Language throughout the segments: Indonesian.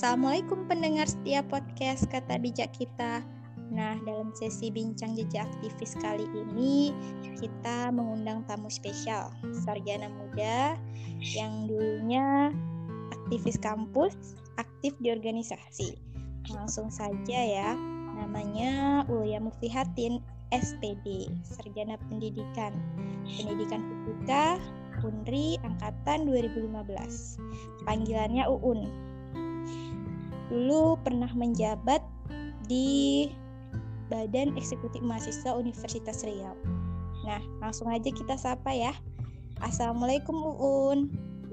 Assalamualaikum pendengar setiap podcast Kata Bijak kita. Nah, dalam sesi bincang jejak aktivis kali ini, kita mengundang tamu spesial, sarjana muda yang dulunya aktivis kampus, aktif di organisasi. Langsung saja ya, namanya Ulia Muftihatin, SPD, Sarjana Pendidikan, Pendidikan Fisika, Unri Angkatan 2015. Panggilannya Uun dulu pernah menjabat di Badan Eksekutif Mahasiswa Universitas Riau. Nah, langsung aja kita sapa ya. Assalamualaikum Uun.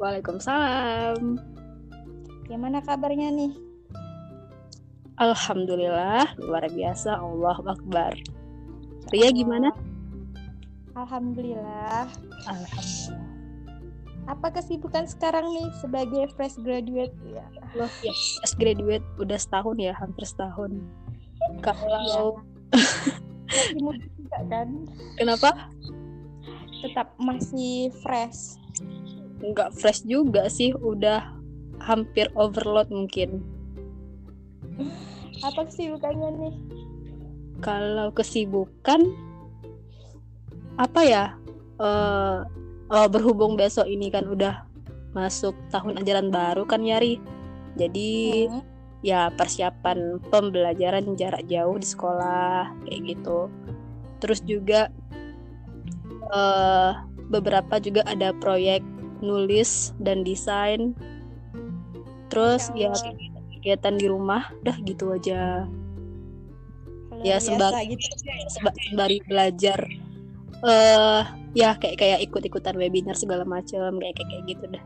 Waalaikumsalam. Gimana kabarnya nih? Alhamdulillah, luar biasa. Allah Akbar. Ria gimana? Alhamdulillah. Alhamdulillah apa kesibukan sekarang nih sebagai fresh graduate ya? Loh, ya, fresh graduate udah setahun ya, hampir setahun. Kalau ya. juga kan? Kenapa? Tetap masih fresh. Enggak fresh juga sih, udah hampir overload mungkin. Apa kesibukannya nih? Kalau kesibukan apa ya? Uh, uh, berhubung besok ini kan udah masuk tahun ajaran baru kan Yari? Jadi hmm. ya persiapan pembelajaran jarak jauh di sekolah kayak gitu. Terus juga uh, beberapa juga ada proyek nulis dan desain. Terus ya kegiatan di rumah dah gitu aja. Ya sembari gitu. sembari belajar uh, ya kayak kayak ikut-ikutan webinar segala macam kayak kayak, kayak gitu dah.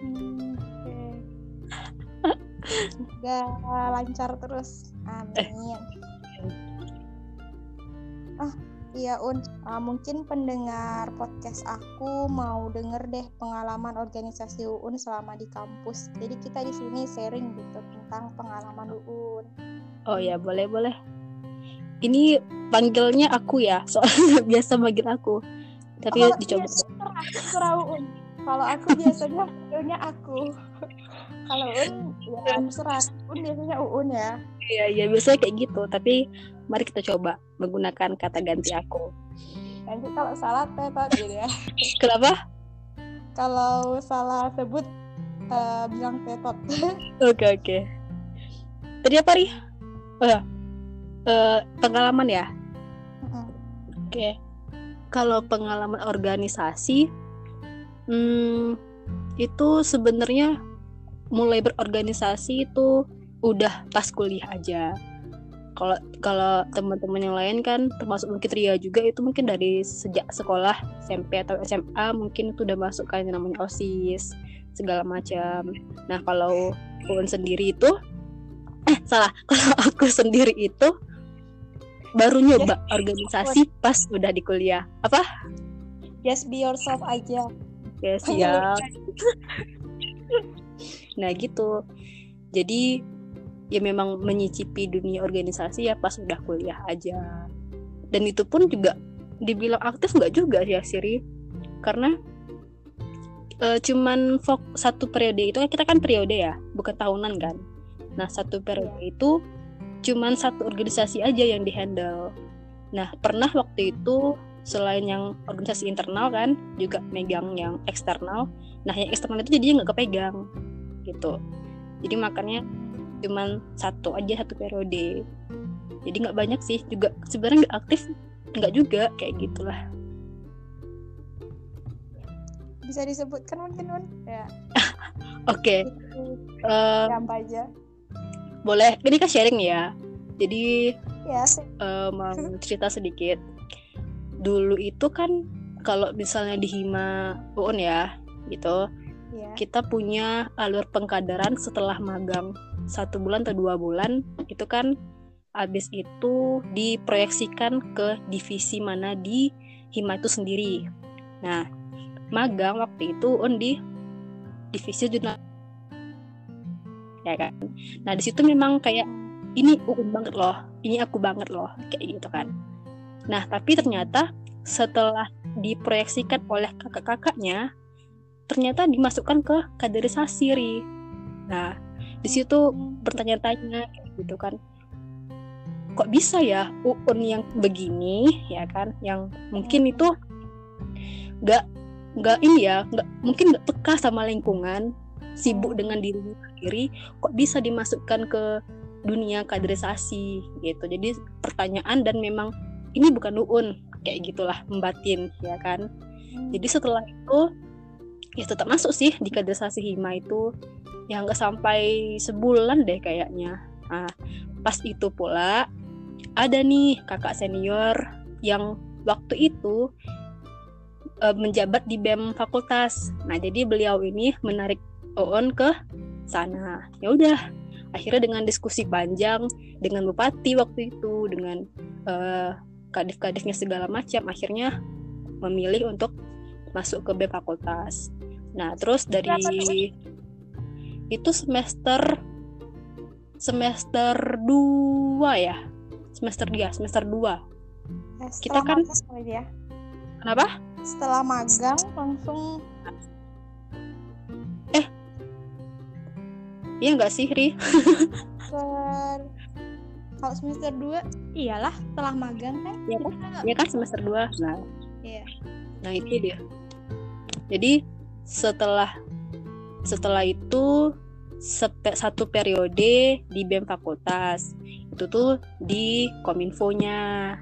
Hmm, okay. lancar terus. Amin. Ah iya un. Uh, mungkin pendengar podcast aku mau denger deh pengalaman organisasi uun selama di kampus. Jadi kita di sini sharing gitu tentang pengalaman uun oh ya boleh boleh ini panggilnya aku ya soalnya biasa manggil aku. Tapi oh, dicoba. iya, kalau aku biasanya panggilnya aku. Kalau un ya terserah un biasanya uun ya. Iya iya biasanya kayak gitu. Tapi mari kita coba menggunakan kata ganti aku. Nanti kalau salah tetot gitu ya. Kenapa? Kalau salah sebut uh, bilang tetot oke oke. Okay. tadi apa ri? Oh ya uh, pengalaman ya? Oke. Okay. kalau pengalaman organisasi hmm, itu sebenarnya mulai berorganisasi itu udah pas kuliah aja. Kalau kalau teman-teman yang lain kan termasuk mungkin Ria juga itu mungkin dari sejak sekolah SMP atau SMA mungkin itu udah masuk kan yang namanya osis segala macam. Nah kalau Uun sendiri itu eh salah kalau aku sendiri itu baru nyoba yes. organisasi pas udah di kuliah. Apa? Just be yourself aja. Ya siap. nah gitu. Jadi ya memang menyicipi dunia organisasi ya pas udah kuliah aja. Dan itu pun juga dibilang aktif nggak juga ya Siri karena uh, cuman fok satu periode itu kan kita kan periode ya bukan tahunan kan. Nah satu periode itu cuman satu organisasi aja yang dihandle. Nah, pernah waktu itu selain yang organisasi internal kan juga megang yang eksternal. Nah, yang eksternal itu jadinya nggak kepegang gitu. Jadi makanya cuman satu aja satu periode. Jadi nggak banyak sih juga sebenarnya nggak aktif nggak juga kayak gitulah. Bisa disebutkan mungkin un ya. Oke. Okay. Um, aja boleh. Ini kan sharing ya. Jadi ya, uh, mau cerita sedikit. Dulu itu kan kalau misalnya di hima uun ya gitu ya. kita punya alur pengkaderan setelah magang. Satu bulan atau dua bulan itu kan habis itu diproyeksikan ke divisi mana di hima itu sendiri. Nah magang waktu itu on di divisi jurnal ya kan? Nah di situ memang kayak ini uun banget loh ini aku banget loh kayak gitu kan. Nah tapi ternyata setelah diproyeksikan oleh kakak-kakaknya ternyata dimasukkan ke kaderisasi ri. Nah di situ bertanya-tanya gitu kan kok bisa ya UUN yang begini ya kan? Yang mungkin itu nggak nggak ini ya nggak mungkin nggak peka sama lingkungan sibuk dengan dirinya sendiri kok bisa dimasukkan ke dunia kaderisasi gitu. Jadi pertanyaan dan memang ini bukan UUN kayak gitulah membatin ya kan. Hmm. jadi setelah itu ya tetap masuk sih di kaderisasi hima itu. Yang nggak sampai sebulan deh kayaknya. Nah pas itu pula ada nih kakak senior yang waktu itu e, menjabat di BEM fakultas. Nah jadi beliau ini menarik OON ke sana. Ya udah akhirnya dengan diskusi panjang dengan bupati waktu itu dengan uh, kadif-kadifnya segala macam akhirnya memilih untuk masuk ke B fakultas. Nah terus dari itu semester semester 2 ya? Semester dia semester 2 ya, kita kan ya. kenapa? Setelah magang langsung iya nggak sih Ri? Semester kalau semester 2 iyalah setelah magang kan? Iya kan? Iya kan semester 2 nah. Iya. Nah itu dia. Jadi setelah setelah itu satu periode di BEM fakultas. Itu tuh di kominfonya.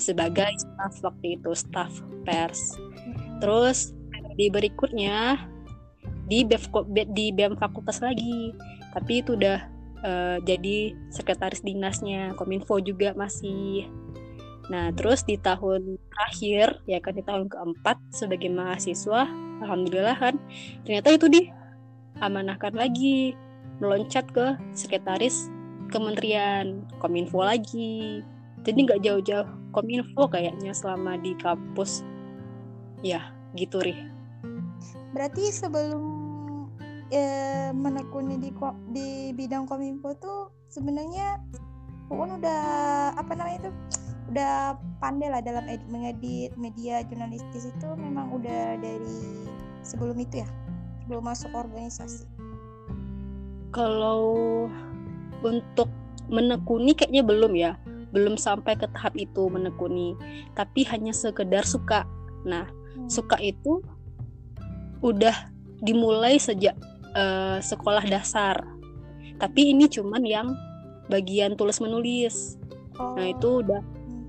Sebagai staff waktu itu staff pers. Terus di berikutnya di BEM, di BEM fakultas lagi. Tapi itu udah uh, jadi sekretaris dinasnya kominfo juga masih. Nah terus di tahun terakhir ya kan di tahun keempat sebagai mahasiswa alhamdulillah kan ternyata itu di amanahkan lagi meloncat ke sekretaris kementerian kominfo lagi. Jadi nggak jauh-jauh kominfo kayaknya selama di kampus. Ya gitu rih berarti sebelum eh, menekuni di di bidang kominfo tuh sebenarnya Uun udah apa namanya itu udah pandai lah dalam edit, mengedit media jurnalistis itu memang udah dari sebelum itu ya belum masuk organisasi kalau untuk menekuni kayaknya belum ya belum sampai ke tahap itu menekuni tapi hanya sekedar suka nah hmm. suka itu udah dimulai sejak uh, sekolah dasar tapi ini cuman yang bagian tulis menulis oh. nah itu udah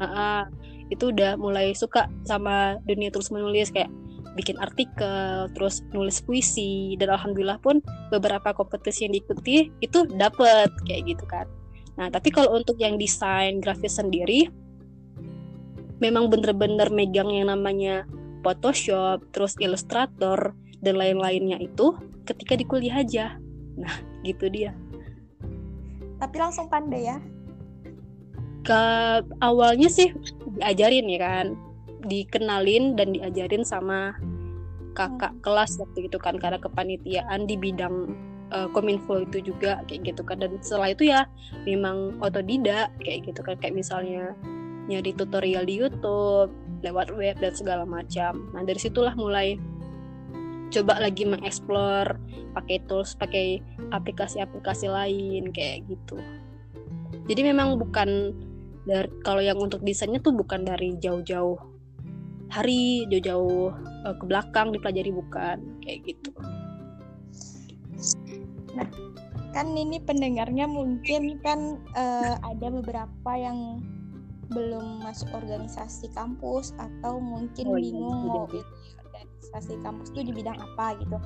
uh, uh, itu udah mulai suka sama dunia tulis menulis kayak bikin artikel, terus nulis puisi dan alhamdulillah pun beberapa kompetisi yang diikuti itu dapet kayak gitu kan. Nah, tapi kalau untuk yang desain grafis sendiri memang bener-bener megang yang namanya Photoshop, terus Illustrator dan lain-lainnya itu ketika di kuliah aja. Nah, gitu dia. Tapi langsung pandai ya? Ke awalnya sih diajarin ya kan dikenalin dan diajarin sama kakak hmm. kelas waktu itu kan karena kepanitiaan di bidang uh, kominfo itu juga kayak gitu kan dan setelah itu ya memang otodidak kayak gitu kan kayak misalnya nyari tutorial di YouTube lewat web dan segala macam nah dari situlah mulai coba lagi mengeksplor pakai tools pakai aplikasi-aplikasi lain kayak gitu. Jadi memang bukan dari kalau yang untuk desainnya tuh bukan dari jauh-jauh hari jauh-jauh uh, ke belakang dipelajari bukan kayak gitu. Nah kan ini pendengarnya mungkin kan uh, ada beberapa yang belum masuk organisasi kampus atau mungkin oh, iya, bingung iya, mau organisasi kampus itu di bidang apa gitu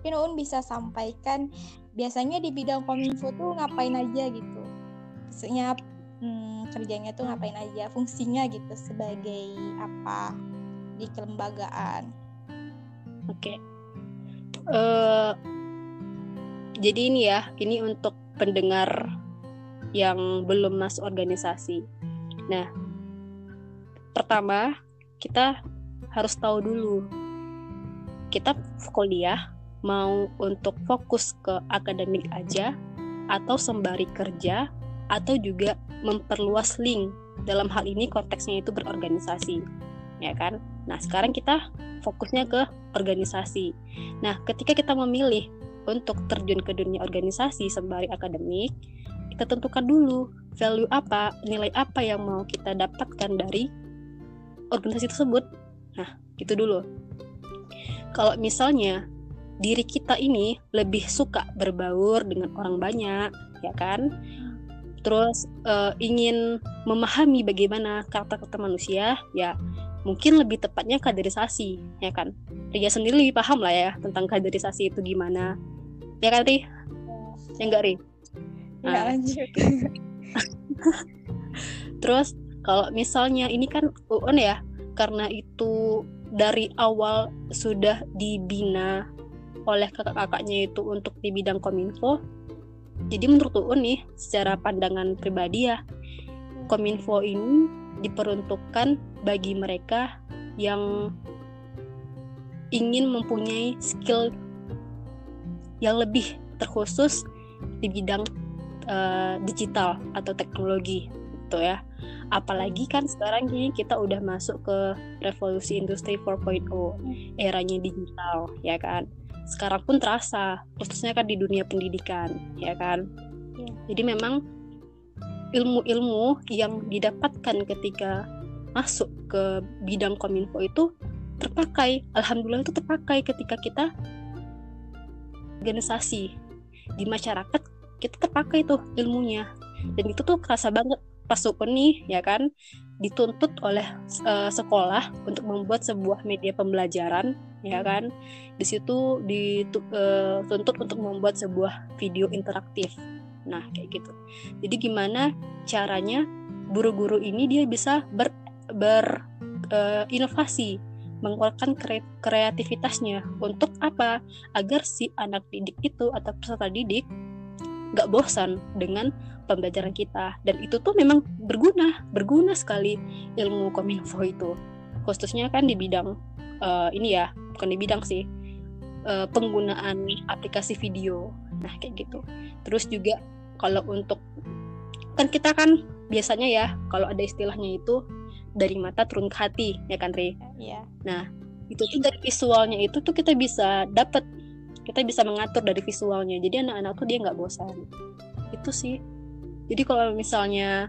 mungkin Un bisa sampaikan biasanya di bidang kominfo tuh ngapain aja gitu maksudnya hmm, kerjanya tuh ngapain aja fungsinya gitu sebagai apa di kelembagaan. Oke. Okay. Uh, eh, jadi ini ya, ini untuk pendengar yang belum masuk organisasi. Nah, pertama kita harus tahu dulu kita kuliah mau untuk fokus ke akademik aja atau sembari kerja atau juga memperluas link dalam hal ini konteksnya itu berorganisasi ya kan Nah, sekarang kita fokusnya ke organisasi. Nah, ketika kita memilih untuk terjun ke dunia organisasi sembari akademik, kita tentukan dulu value apa, nilai apa yang mau kita dapatkan dari organisasi tersebut. Nah, gitu dulu. Kalau misalnya diri kita ini lebih suka berbaur dengan orang banyak, ya kan? Terus uh, ingin memahami bagaimana karakter-karakter manusia, ya mungkin lebih tepatnya kaderisasi, ya kan? Ria sendiri lebih paham lah ya tentang kaderisasi itu gimana, ya kan Ri? Ya enggak Ri? Nah. lanjut. Terus kalau misalnya ini kan UN ya, karena itu dari awal sudah dibina oleh kakak-kakaknya itu untuk di bidang kominfo. Jadi menurut UN nih, secara pandangan pribadi ya, kominfo ini diperuntukkan bagi mereka yang ingin mempunyai skill yang lebih terkhusus di bidang uh, digital atau teknologi gitu ya. Apalagi kan sekarang ini kita udah masuk ke revolusi industri 4.0, eranya digital ya kan. Sekarang pun terasa, khususnya kan di dunia pendidikan ya kan. Ya. Jadi memang ilmu-ilmu yang didapatkan ketika masuk ke bidang kominfo itu terpakai. Alhamdulillah itu terpakai ketika kita organisasi di masyarakat kita terpakai tuh ilmunya dan itu tuh kerasa banget pas nih ya kan dituntut oleh uh, sekolah untuk membuat sebuah media pembelajaran ya kan. Di situ dituntut uh, untuk membuat sebuah video interaktif. Nah kayak gitu. Jadi gimana caranya guru-guru ini dia bisa ber, ber uh, inovasi mengeluarkan kre kreativitasnya. Untuk apa? Agar si anak didik itu atau peserta didik nggak bosan dengan pembelajaran kita dan itu tuh memang berguna berguna sekali ilmu kominfo itu khususnya kan di bidang uh, ini ya bukan di bidang sih uh, penggunaan aplikasi video nah kayak gitu terus juga kalau untuk kan kita kan biasanya ya kalau ada istilahnya itu dari mata turun ke hati ya kan Ri? Iya. Nah itu tuh dari visualnya itu tuh kita bisa dapat kita bisa mengatur dari visualnya. Jadi anak-anak tuh dia nggak bosan. Itu sih. Jadi kalau misalnya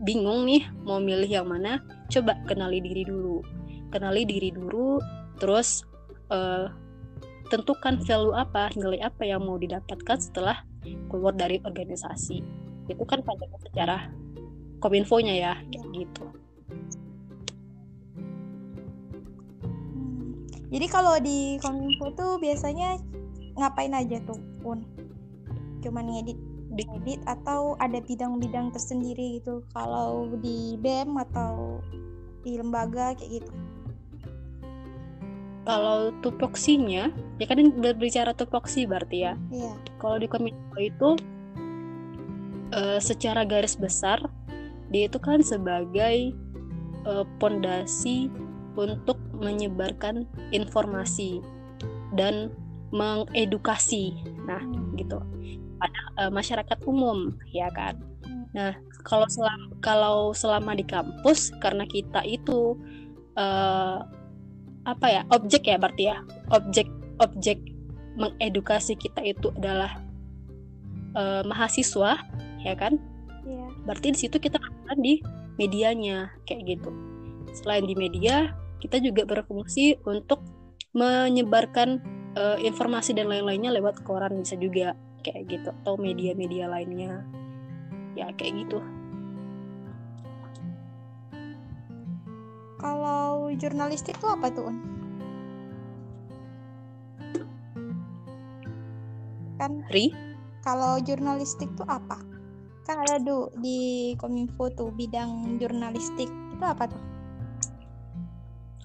bingung nih mau milih yang mana coba kenali diri dulu. Kenali diri dulu terus uh, tentukan value apa nilai apa yang mau didapatkan setelah keluar dari organisasi. Itu kan pada secara kominfonya ya kayak gitu Jadi kalau di Kominfo tuh biasanya ngapain aja tuh pun? Cuman ngedit ngedit atau ada bidang-bidang tersendiri gitu kalau di BEM atau di lembaga kayak gitu kalau tupoksinya ya kan berbicara tupoksi berarti ya iya. kalau di kominfo itu uh, secara garis besar dia itu kan sebagai uh, pondasi untuk menyebarkan informasi dan mengedukasi. Nah gitu. Pada uh, masyarakat umum ya kan? Nah kalau selama kalau selama di kampus karena kita itu uh, apa ya objek ya berarti ya objek objek mengedukasi kita itu adalah uh, mahasiswa ya kan? Yeah. berarti di situ kita akan di medianya kayak gitu. Selain di media kita juga berfungsi untuk menyebarkan uh, informasi dan lain-lainnya lewat koran bisa juga kayak gitu atau media-media lainnya. Ya kayak gitu. Kalau jurnalistik itu apa tuh kan Ri? kalau jurnalistik itu apa? Kan ada tuh di kominfo tuh bidang jurnalistik. Itu apa tuh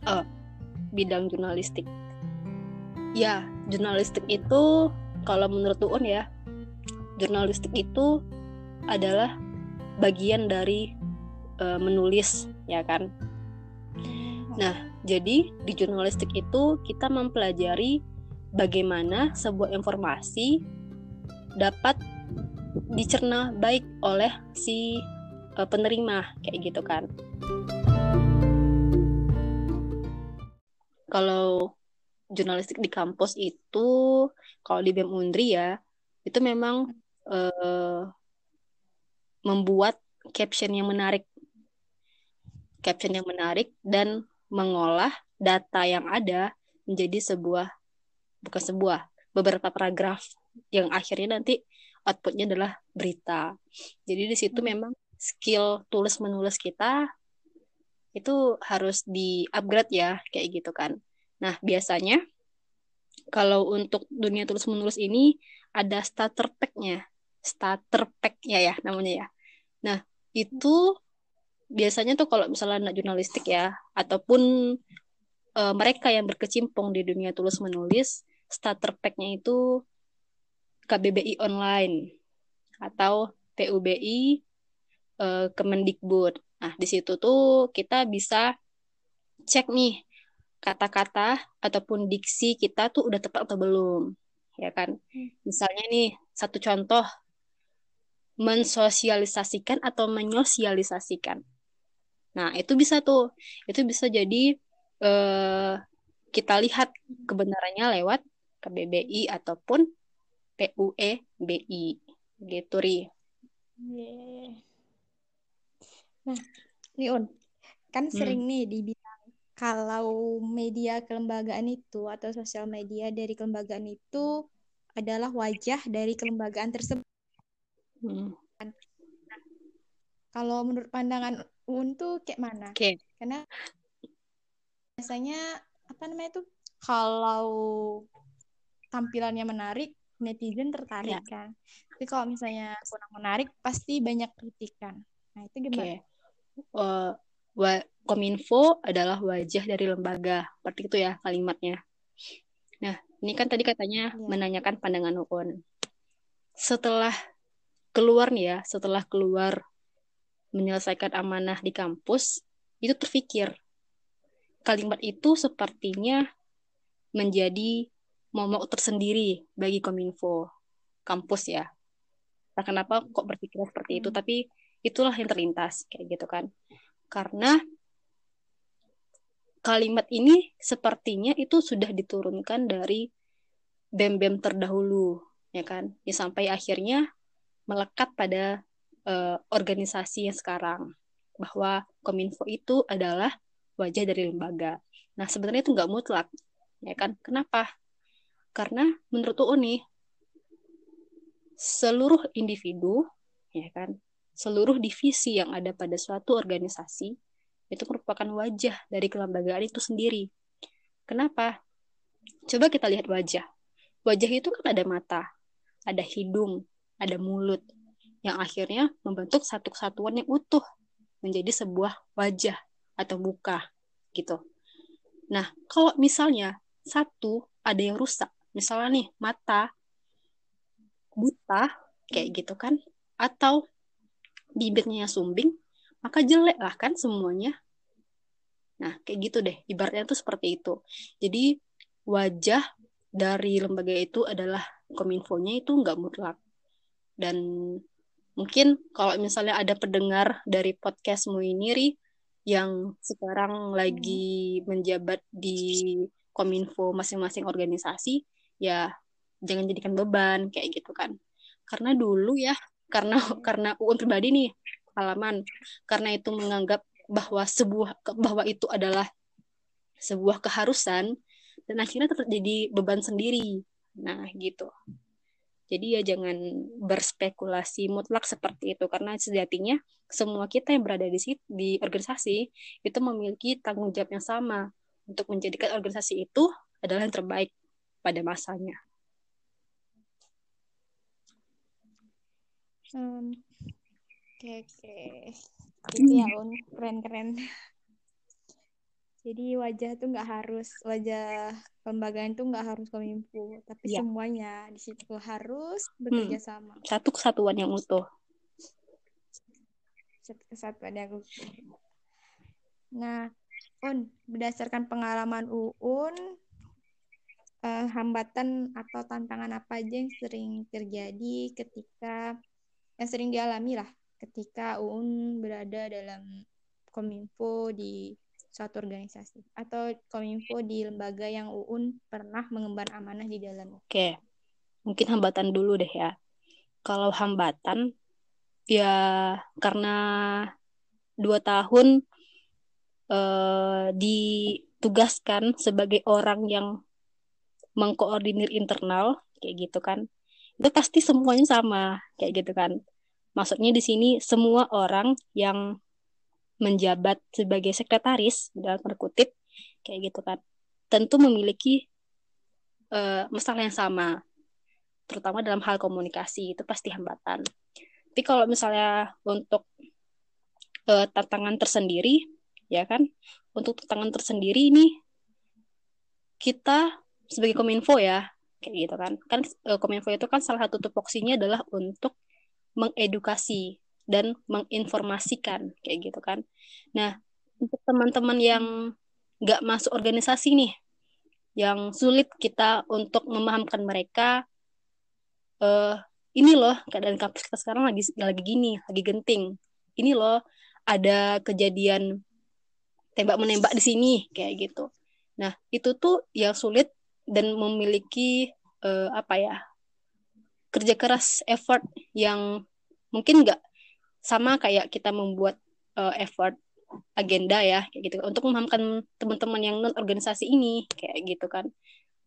uh, bidang jurnalistik. Ya, jurnalistik itu kalau menurut UUN ya, jurnalistik itu adalah bagian dari uh, menulis, ya kan? Nah, jadi di jurnalistik itu kita mempelajari bagaimana sebuah informasi dapat dicerna baik oleh si uh, penerima kayak gitu kan. Kalau jurnalistik di kampus itu kalau di BEM Undri ya itu memang uh, membuat caption yang menarik caption yang menarik dan mengolah data yang ada menjadi sebuah bukan sebuah beberapa paragraf yang akhirnya nanti outputnya adalah berita jadi di situ hmm. memang skill tulis menulis kita itu harus di upgrade ya kayak gitu kan. Nah biasanya kalau untuk dunia tulis menulis ini ada starter pack-nya. Starter pack-nya ya namanya ya. Nah itu biasanya tuh kalau misalnya anak jurnalistik ya ataupun uh, mereka yang berkecimpung di dunia tulis menulis starter pack-nya itu KBBI online atau PUBI uh, Kemendikbud Nah, di situ tuh kita bisa cek nih kata-kata ataupun diksi kita tuh udah tepat atau belum. Ya kan? Hmm. Misalnya nih, satu contoh mensosialisasikan atau menyosialisasikan. Nah, itu bisa tuh. Itu bisa jadi eh, kita lihat kebenarannya lewat KBBI ataupun PUEBI. Gitu, Ri. Yeah. Nah, Niun, kan hmm. sering nih dibilang kalau media kelembagaan itu atau sosial media dari kelembagaan itu adalah wajah dari kelembagaan tersebut. Hmm. Kalau menurut pandangan Un tuh kayak mana? Okay. Karena biasanya apa namanya tuh kalau tampilannya menarik netizen tertarik yeah. kan. Tapi kalau misalnya kurang menarik pasti banyak kritikan. Nah itu gimana? Okay uh, wa kominfo adalah wajah dari lembaga. Seperti itu ya kalimatnya. Nah ini kan tadi katanya ya. menanyakan pandangan UUN setelah keluar nih ya setelah keluar menyelesaikan amanah di kampus itu terpikir kalimat itu sepertinya menjadi momok tersendiri bagi kominfo kampus ya. Nah, kenapa kok berpikir seperti itu hmm. tapi itulah yang terlintas kayak gitu kan. Karena kalimat ini sepertinya itu sudah diturunkan dari bem-bem terdahulu ya kan? Ya sampai akhirnya melekat pada uh, organisasi yang sekarang bahwa kominfo itu adalah wajah dari lembaga. Nah sebenarnya itu nggak mutlak ya kan? Kenapa? Karena menurut UU seluruh individu ya kan seluruh divisi yang ada pada suatu organisasi itu merupakan wajah dari kelembagaan itu sendiri. Kenapa? Coba kita lihat wajah. Wajah itu kan ada mata, ada hidung, ada mulut, yang akhirnya membentuk satu kesatuan yang utuh menjadi sebuah wajah atau muka gitu. Nah, kalau misalnya satu ada yang rusak, misalnya nih mata buta kayak gitu kan, atau bibirnya sumbing, maka jelek lah kan semuanya. Nah, kayak gitu deh. Ibaratnya tuh seperti itu. Jadi, wajah dari lembaga itu adalah kominfonya itu nggak mutlak. Dan mungkin kalau misalnya ada pendengar dari podcastmu ini, Ri, yang sekarang lagi menjabat di kominfo masing-masing organisasi, ya jangan jadikan beban kayak gitu kan. Karena dulu ya karena karena UUN pribadi nih pengalaman. Karena itu menganggap bahwa sebuah bahwa itu adalah sebuah keharusan dan akhirnya terjadi beban sendiri. Nah gitu. Jadi ya jangan berspekulasi mutlak seperti itu karena sejatinya semua kita yang berada di situ, di organisasi itu memiliki tanggung jawab yang sama. Untuk menjadikan organisasi itu adalah yang terbaik pada masanya. Hmm. Oke, oke. Gitu ya, Un. Keren-keren. Jadi wajah tuh nggak harus wajah kelembagaan tuh nggak harus kominfo, tapi ya. semuanya di situ harus bekerja hmm. sama. Satu kesatuan yang utuh. Satu kesatuan yang utuh. Nah, Un, berdasarkan pengalaman Uun, eh, hambatan atau tantangan apa aja yang sering terjadi ketika yang sering dialami lah ketika UUN berada dalam kominfo di suatu organisasi atau kominfo di lembaga yang UUN pernah mengemban amanah di dalam. Oke, mungkin hambatan dulu deh ya. Kalau hambatan ya karena dua tahun eh, ditugaskan sebagai orang yang mengkoordinir internal kayak gitu kan itu pasti semuanya sama kayak gitu kan. Maksudnya di sini semua orang yang menjabat sebagai sekretaris dalam terkutip kayak gitu kan tentu memiliki uh, masalah yang sama terutama dalam hal komunikasi itu pasti hambatan. Tapi kalau misalnya untuk uh, tantangan tersendiri ya kan untuk tantangan tersendiri ini kita sebagai kominfo ya kayak gitu kan. Kan uh, kominfo itu kan salah satu tupoksinya adalah untuk mengedukasi dan menginformasikan kayak gitu kan. Nah untuk teman-teman yang nggak masuk organisasi nih yang sulit kita untuk memahamkan mereka uh, ini loh keadaan kampus kita sekarang lagi lagi gini lagi genting. Ini loh ada kejadian tembak menembak di sini kayak gitu. Nah itu tuh yang sulit dan memiliki uh, apa ya kerja keras effort yang mungkin nggak sama kayak kita membuat uh, effort agenda ya kayak gitu. Untuk memahamkan teman-teman yang non organisasi ini kayak gitu kan.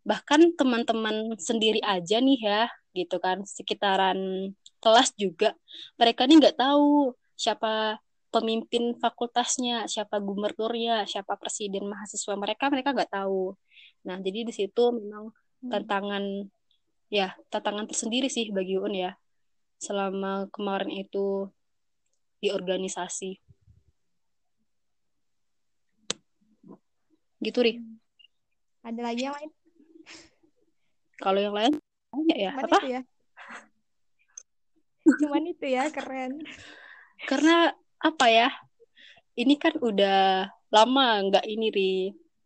Bahkan teman-teman sendiri aja nih ya gitu kan. Sekitaran kelas juga mereka nih nggak tahu siapa pemimpin fakultasnya siapa gubernurnya siapa presiden mahasiswa mereka mereka nggak tahu. Nah, jadi di situ memang. Tantangan ya, tantangan tersendiri sih bagi UN ya. Selama kemarin itu di organisasi. Gitu, Ri. Hmm. Ada lagi yang lain? Kalau yang lain banyak ya. Cuman Apa? Itu ya. Cuman itu ya, keren. Karena apa ya? Ini kan udah lama nggak ini, Ri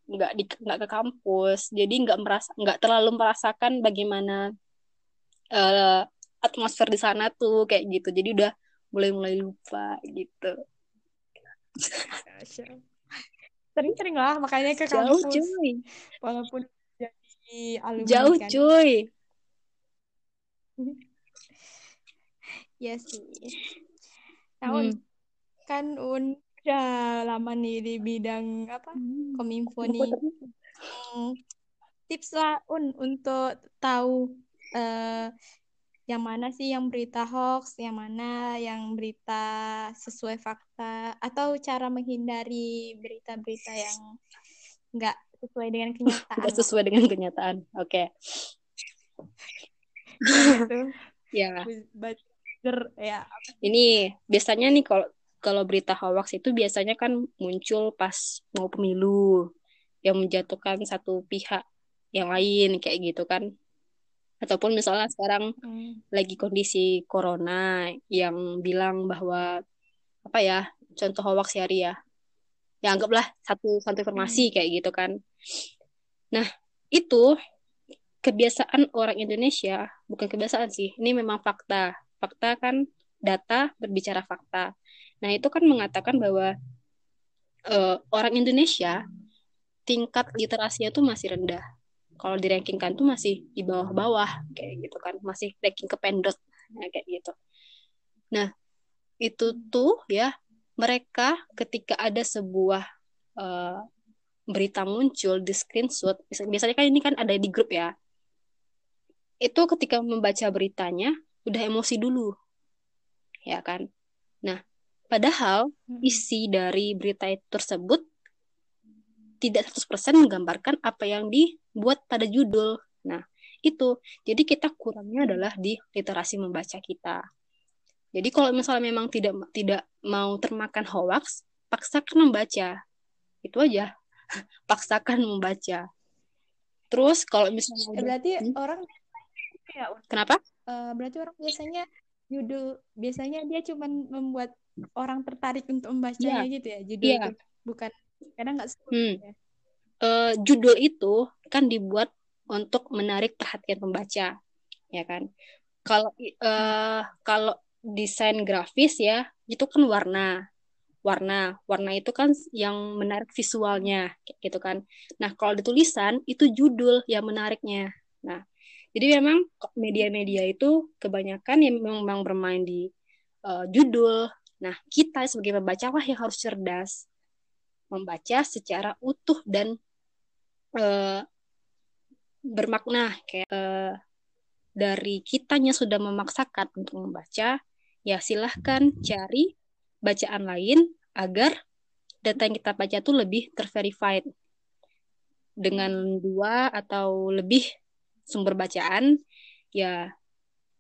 nggak di nggak ke kampus. Jadi nggak merasa nggak terlalu merasakan bagaimana uh, atmosfer di sana tuh kayak gitu. Jadi udah mulai mulai lupa gitu. Sering-sering lah makanya ke kampus. jauh cuy. Walaupun jadi alumni jauh kan. cuy. Ya sih. Tahun hmm. kan un udah lama nih di bidang apa? Hmm. kominfo nih. hmm, tips lah un untuk tahu uh, yang mana sih yang berita hoax yang mana yang berita sesuai fakta atau cara menghindari berita-berita yang nggak sesuai dengan kenyataan. Nggak sesuai dengan kenyataan oke. Okay. gitu. Ya. Ya ini biasanya nih kalau kalau berita hoax itu biasanya kan muncul pas mau pemilu yang menjatuhkan satu pihak yang lain kayak gitu kan. Ataupun misalnya sekarang hmm. lagi kondisi corona yang bilang bahwa apa ya contoh hoax hari ya ya anggaplah satu satu informasi hmm. kayak gitu kan. Nah itu kebiasaan orang Indonesia bukan kebiasaan sih ini memang fakta. Fakta kan data berbicara fakta Nah, itu kan mengatakan bahwa uh, orang Indonesia tingkat literasinya tuh masih rendah. Kalau dirankingkan tuh masih di bawah-bawah kayak gitu kan, masih ranking kependot nah, kayak gitu. Nah, itu tuh ya mereka ketika ada sebuah uh, berita muncul di screenshot, biasanya kan ini kan ada di grup ya. Itu ketika membaca beritanya udah emosi dulu. Ya kan? Nah, Padahal isi dari berita tersebut tidak 100% menggambarkan apa yang dibuat pada judul. Nah, itu. Jadi kita kurangnya adalah di literasi membaca kita. Jadi kalau misalnya memang tidak tidak mau termakan hoax, paksakan membaca. Itu aja. paksakan membaca. Terus kalau misalnya berarti hmm? orang ya, Kenapa? Uh, berarti orang biasanya judul biasanya dia cuma membuat orang tertarik untuk membacanya yeah. gitu ya judul yeah. itu bukan kadang nggak hmm. ya. uh, judul itu kan dibuat untuk menarik perhatian pembaca ya kan kalau uh, kalau desain grafis ya itu kan warna warna. Warna itu kan yang menarik visualnya, gitu kan. Nah, kalau di tulisan itu judul yang menariknya. Nah, jadi memang media-media itu kebanyakan yang memang bermain di uh, judul. Nah, kita sebagai pembaca yang harus cerdas membaca secara utuh dan uh, bermakna kayak uh, dari kitanya sudah memaksakan untuk membaca, ya silahkan cari bacaan lain agar data yang kita baca itu lebih terverified dengan dua atau lebih sumber bacaan ya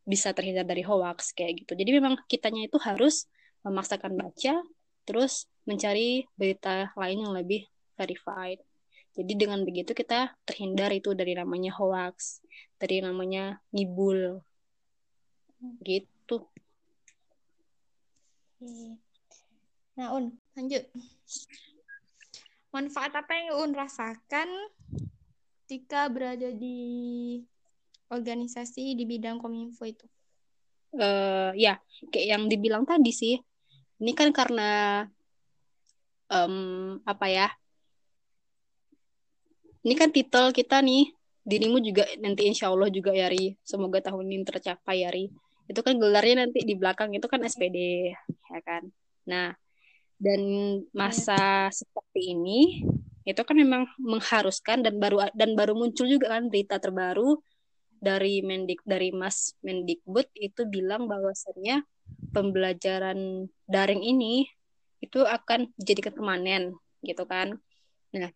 bisa terhindar dari hoax kayak gitu. Jadi memang kitanya itu harus memaksakan baca terus mencari berita lain yang lebih verified. Jadi dengan begitu kita terhindar itu dari namanya hoax, dari namanya ngibul. Gitu. Nah, Un, lanjut. Manfaat apa yang Un rasakan ketika berada di organisasi di bidang kominfo itu? Uh, ya, kayak yang dibilang tadi sih. Ini kan karena um, apa ya? Ini kan titel kita nih. Dirimu juga nanti insya Allah juga Yari. Semoga tahun ini tercapai Yari. Itu kan gelarnya nanti di belakang itu kan SPD, ya kan. Nah, dan masa seperti ini itu kan memang mengharuskan dan baru dan baru muncul juga kan berita terbaru dari Mendik dari Mas Mendikbud itu bilang bahwasannya pembelajaran daring ini itu akan jadi permanen gitu kan. Nah,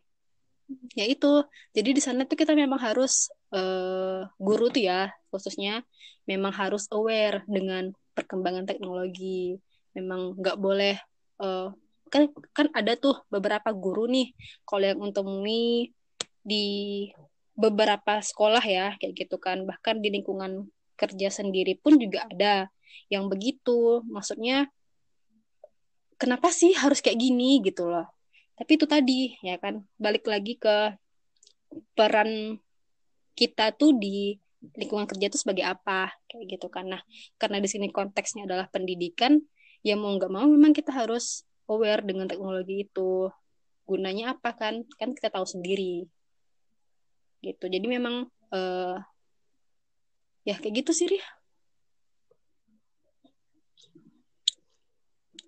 ya itu. Jadi di sana tuh kita memang harus uh, guru tuh ya khususnya memang harus aware dengan perkembangan teknologi memang nggak boleh uh, kan kan ada tuh beberapa guru nih kalau yang untemui di beberapa sekolah ya kayak gitu kan. Bahkan di lingkungan kerja sendiri pun juga ada yang begitu. Maksudnya kenapa sih harus kayak gini gitu loh? Tapi itu tadi ya kan. Balik lagi ke peran kita tuh di lingkungan kerja itu sebagai apa kayak gitu kan. Nah karena di sini konteksnya adalah pendidikan ya mau nggak mau memang kita harus aware dengan teknologi itu. Gunanya apa kan? Kan kita tahu sendiri gitu. Jadi memang uh, ya kayak gitu sih Ria.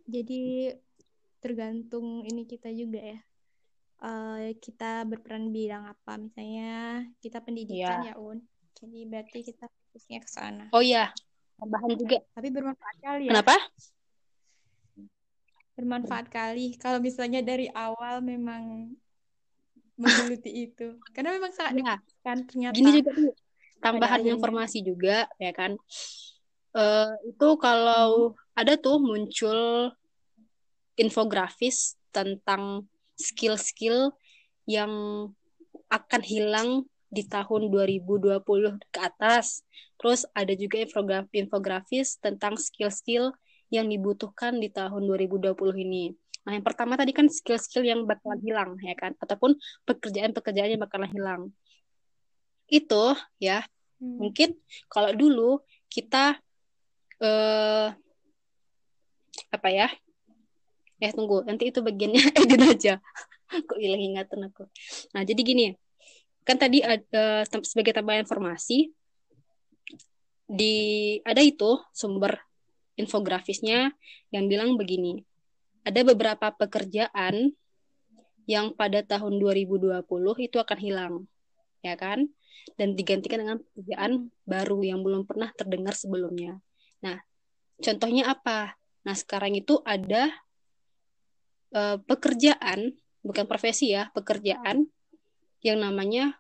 jadi tergantung ini kita juga ya. Uh, kita berperan bidang apa. Misalnya kita pendidikan ya, ya un. Jadi berarti kita fokusnya ke sana. Oh iya tambahan juga. Tapi bermanfaat kali ya. Kenapa? Bermanfaat kali. Kalau misalnya dari awal memang menggeluti itu karena memang sangat ya. kan ternyata gini juga tuh tambahan informasi juga ya kan uh, itu kalau hmm. ada tuh muncul infografis tentang skill-skill yang akan hilang di tahun 2020 ke atas. Terus ada juga infografis tentang skill-skill yang dibutuhkan di tahun 2020 ini. Nah, yang pertama tadi kan skill-skill yang bakalan hilang, ya kan? Ataupun pekerjaan-pekerjaan yang bakalan hilang. Itu, ya, hmm. mungkin kalau dulu kita, eh, apa ya, eh tunggu, nanti itu bagiannya edit aja. Kok hilang ingatan aku. Nah, jadi gini, kan tadi ada sebagai tambahan informasi, di ada itu sumber infografisnya yang bilang begini. Ada beberapa pekerjaan yang pada tahun 2020 itu akan hilang, ya kan? Dan digantikan dengan pekerjaan baru yang belum pernah terdengar sebelumnya. Nah, contohnya apa? Nah, sekarang itu ada uh, pekerjaan, bukan profesi ya, pekerjaan yang namanya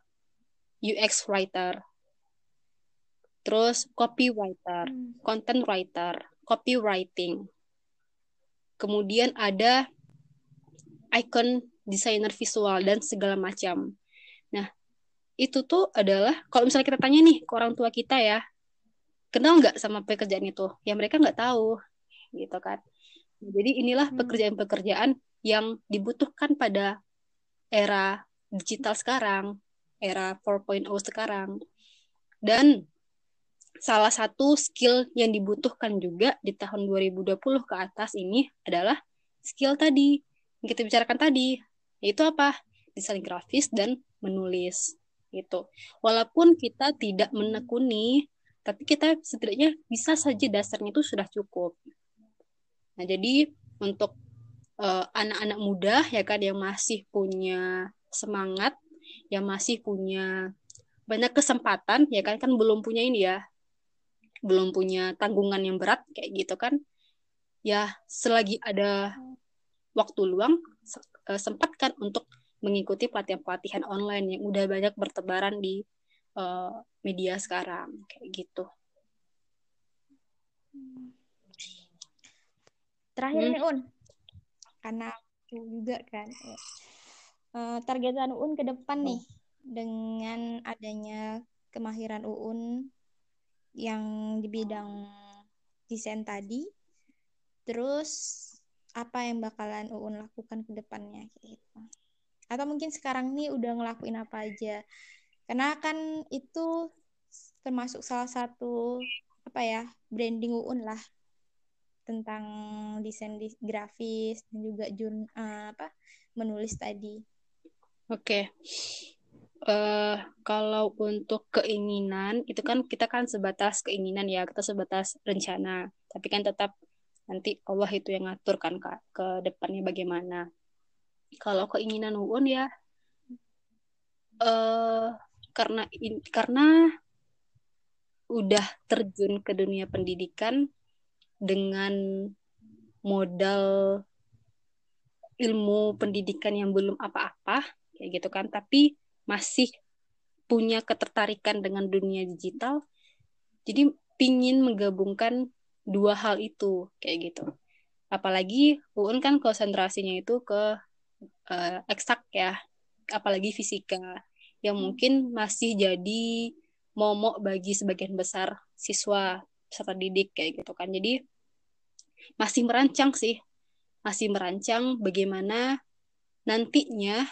UX writer. Terus copywriter, hmm. content writer, copywriting. Kemudian ada icon desainer visual dan segala macam. Nah, itu tuh adalah kalau misalnya kita tanya nih ke orang tua kita ya, kenal nggak sama pekerjaan itu? Ya mereka nggak tahu, gitu kan. Jadi inilah hmm. pekerjaan-pekerjaan yang dibutuhkan pada era digital sekarang, era 4.0 sekarang. Dan salah satu skill yang dibutuhkan juga di tahun 2020 ke atas ini adalah skill tadi. Yang kita bicarakan tadi yaitu apa? Desain grafis dan menulis gitu. Walaupun kita tidak menekuni tapi kita setidaknya bisa saja dasarnya itu sudah cukup. Nah jadi untuk eh, anak-anak muda ya kan yang masih punya semangat yang masih punya banyak kesempatan ya kan kan belum punya ini ya belum punya tanggungan yang berat kayak gitu kan ya selagi ada waktu luang uh, sempatkan untuk mengikuti pelatihan-pelatihan online yang udah banyak bertebaran di uh, media sekarang kayak gitu. Terakhir hmm. nih Un, karena aku juga kan uh, targetan Un ke depan nih dengan adanya kemahiran Uun yang di bidang desain tadi, terus apa yang bakalan Uun lakukan ke depannya gitu atau mungkin sekarang nih udah ngelakuin apa aja karena kan itu termasuk salah satu apa ya branding Uun lah tentang desain grafis dan juga jurn uh, apa menulis tadi. Oke. Okay. Uh, kalau untuk keinginan itu kan kita kan sebatas keinginan ya, kita sebatas rencana. Tapi kan tetap nanti Allah itu yang ngatur kan kak ke depannya bagaimana kalau keinginan Uun ya uh, karena in, karena udah terjun ke dunia pendidikan dengan modal ilmu pendidikan yang belum apa-apa kayak gitu kan tapi masih punya ketertarikan dengan dunia digital jadi pingin menggabungkan dua hal itu kayak gitu apalagi UN kan konsentrasinya itu ke uh, eksak ya apalagi fisika yang hmm. mungkin masih jadi momok bagi sebagian besar siswa peserta didik kayak gitu kan jadi masih merancang sih masih merancang bagaimana nantinya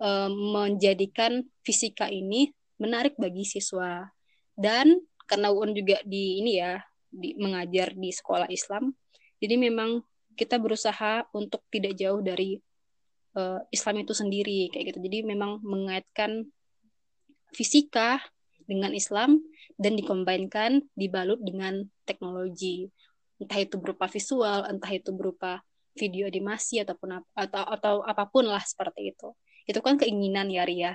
uh, menjadikan fisika ini menarik bagi siswa dan karena UN juga di ini ya di, mengajar di sekolah Islam jadi memang kita berusaha untuk tidak jauh dari uh, Islam itu sendiri kayak gitu. Jadi memang mengaitkan fisika dengan Islam dan dikombinkan dibalut dengan teknologi. Entah itu berupa visual, entah itu berupa video animasi ataupun atau atau apa pun lah seperti itu. Itu kan keinginan ya Ria.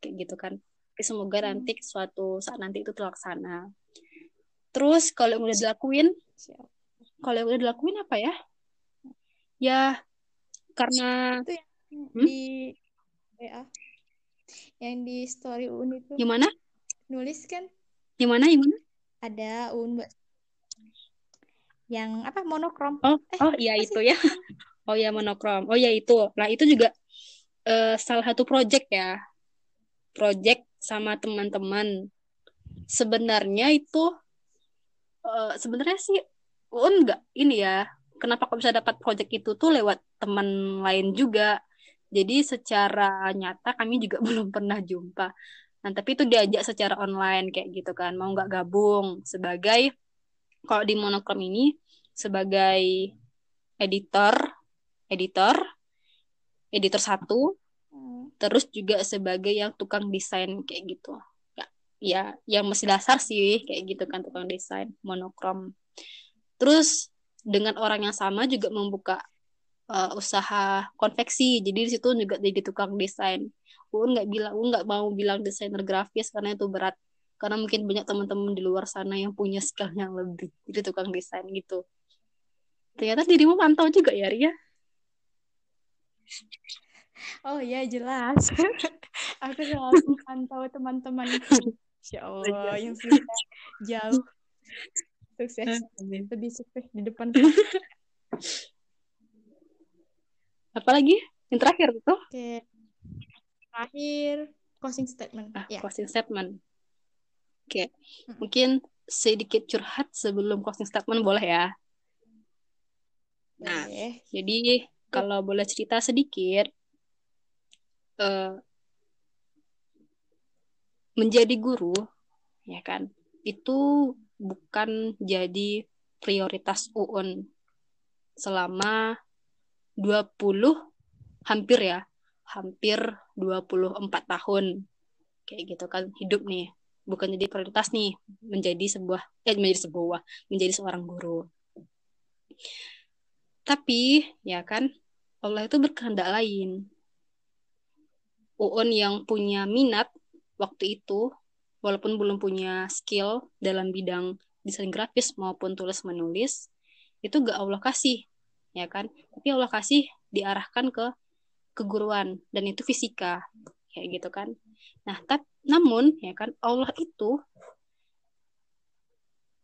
Kayak gitu kan. Tapi semoga hmm. nanti suatu saat nanti itu terlaksana. Terus kalau yang udah dilakuin, kalau yang udah dilakuin apa ya? Ya karena itu yang hmm? di WA yang di story Un itu gimana nulis kan gimana gimana ada Un yang apa monokrom oh eh, oh iya itu ya oh ya monokrom oh ya itu nah itu juga uh, salah satu project ya. Project sama teman-teman. Sebenarnya itu uh, sebenarnya sih Un nggak ini ya kenapa kok bisa dapat project itu tuh lewat teman lain juga. Jadi secara nyata kami juga belum pernah jumpa. Nah tapi itu diajak secara online kayak gitu kan mau nggak gabung. Sebagai kalau di monokrom ini sebagai editor editor editor satu hmm. terus juga sebagai yang tukang desain kayak gitu. Ya ya yang masih dasar sih kayak gitu kan tukang desain monokrom. Terus dengan orang yang sama juga membuka uh, usaha konveksi. Jadi di situ juga jadi tukang desain. Uun nggak bilang Uun nggak mau bilang desainer grafis karena itu berat. Karena mungkin banyak teman-teman di luar sana yang punya skill yang lebih. Jadi tukang desain gitu. Ternyata dirimu mantau juga ya Ria Oh ya jelas. Aku selalu mantau teman-temanku. Insya Allah yang sudah jauh. Sukses. Lebih sukses di depan. Apalagi yang terakhir itu? Oke. Terakhir closing statement. Ah, ya. closing statement. Oke. Hmm. mungkin sedikit curhat sebelum closing statement boleh ya? Nah okay. jadi kalau boleh cerita sedikit uh, menjadi guru ya kan itu bukan jadi prioritas UUN selama hampir ya hampir 24 tahun kayak gitu kan hidup nih. Bukan jadi prioritas nih menjadi sebuah eh menjadi sebuah menjadi seorang guru. Tapi ya kan Allah itu berkehendak lain. Uun yang punya minat waktu itu walaupun belum punya skill dalam bidang desain grafis maupun tulis menulis itu gak Allah kasih ya kan? Tapi Allah kasih diarahkan ke keguruan dan itu fisika kayak gitu kan? Nah tapi namun ya kan Allah itu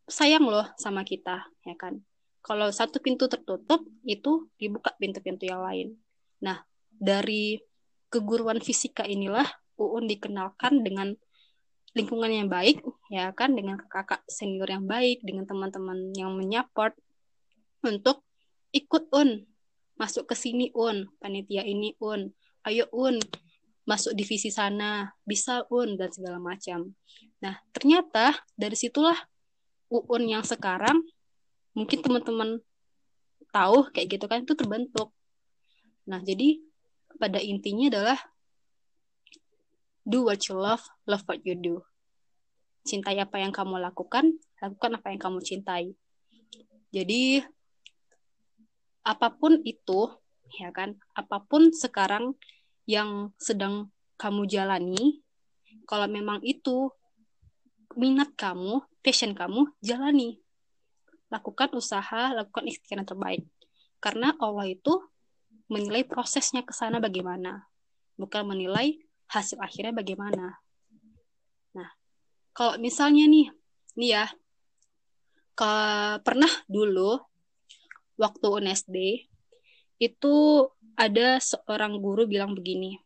sayang loh sama kita ya kan kalau satu pintu tertutup itu dibuka pintu-pintu yang lain. Nah dari keguruan fisika inilah Uun dikenalkan dengan lingkungan yang baik ya kan? Dengan kakak senior yang baik dengan teman-teman yang menyupport untuk ikut un masuk ke sini un panitia ini un ayo un masuk divisi sana, bisa UN dan segala macam. Nah, ternyata dari situlah UN yang sekarang mungkin teman-teman tahu kayak gitu kan itu terbentuk. Nah, jadi pada intinya adalah do what you love, love what you do. Cintai apa yang kamu lakukan, lakukan apa yang kamu cintai. Jadi apa pun itu, ya kan, apa pun sekarang yang sedang kamu jalani, kalau memang itu minat kamu, passion kamu, jalani. Lakukan usaha, lakukan ikhtiar yang terbaik. Karena Allah itu menilai prosesnya ke sana bagaimana, bukan menilai hasil akhirnya bagaimana. Nah, kalau misalnya nih, nih ya, ke, pernah dulu waktu UNSD itu ada seorang guru bilang begini.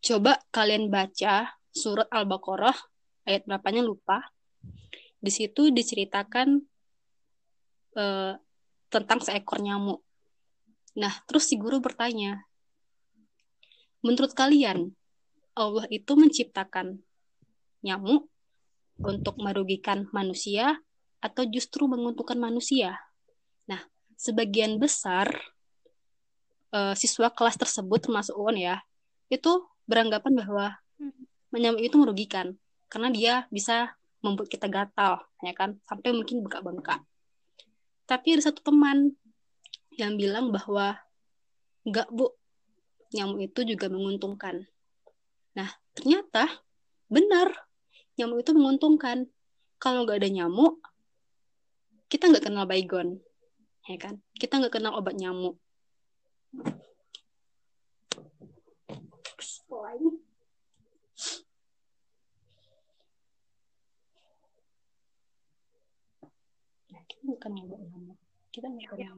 Coba kalian baca surat Al-Baqarah ayat berapanya lupa. Di situ diceritakan uh, tentang seekor nyamuk. Nah, terus si guru bertanya, menurut kalian Allah itu menciptakan nyamuk untuk merugikan manusia atau justru menguntungkan manusia? Nah, sebagian besar uh, siswa kelas tersebut termasuk UON ya itu beranggapan bahwa menyamuk itu merugikan karena dia bisa membuat kita gatal ya kan? Sampai mungkin bengkak-bengkak. Tapi ada satu teman yang bilang bahwa enggak bu. Nyamuk itu juga menguntungkan. Nah ternyata benar nyamuk itu menguntungkan. Kalau nggak ada nyamuk kita nggak kenal baygon ya kan? Kita nggak kenal obat nyamuk bukan obat nyamuk kita nggak kenal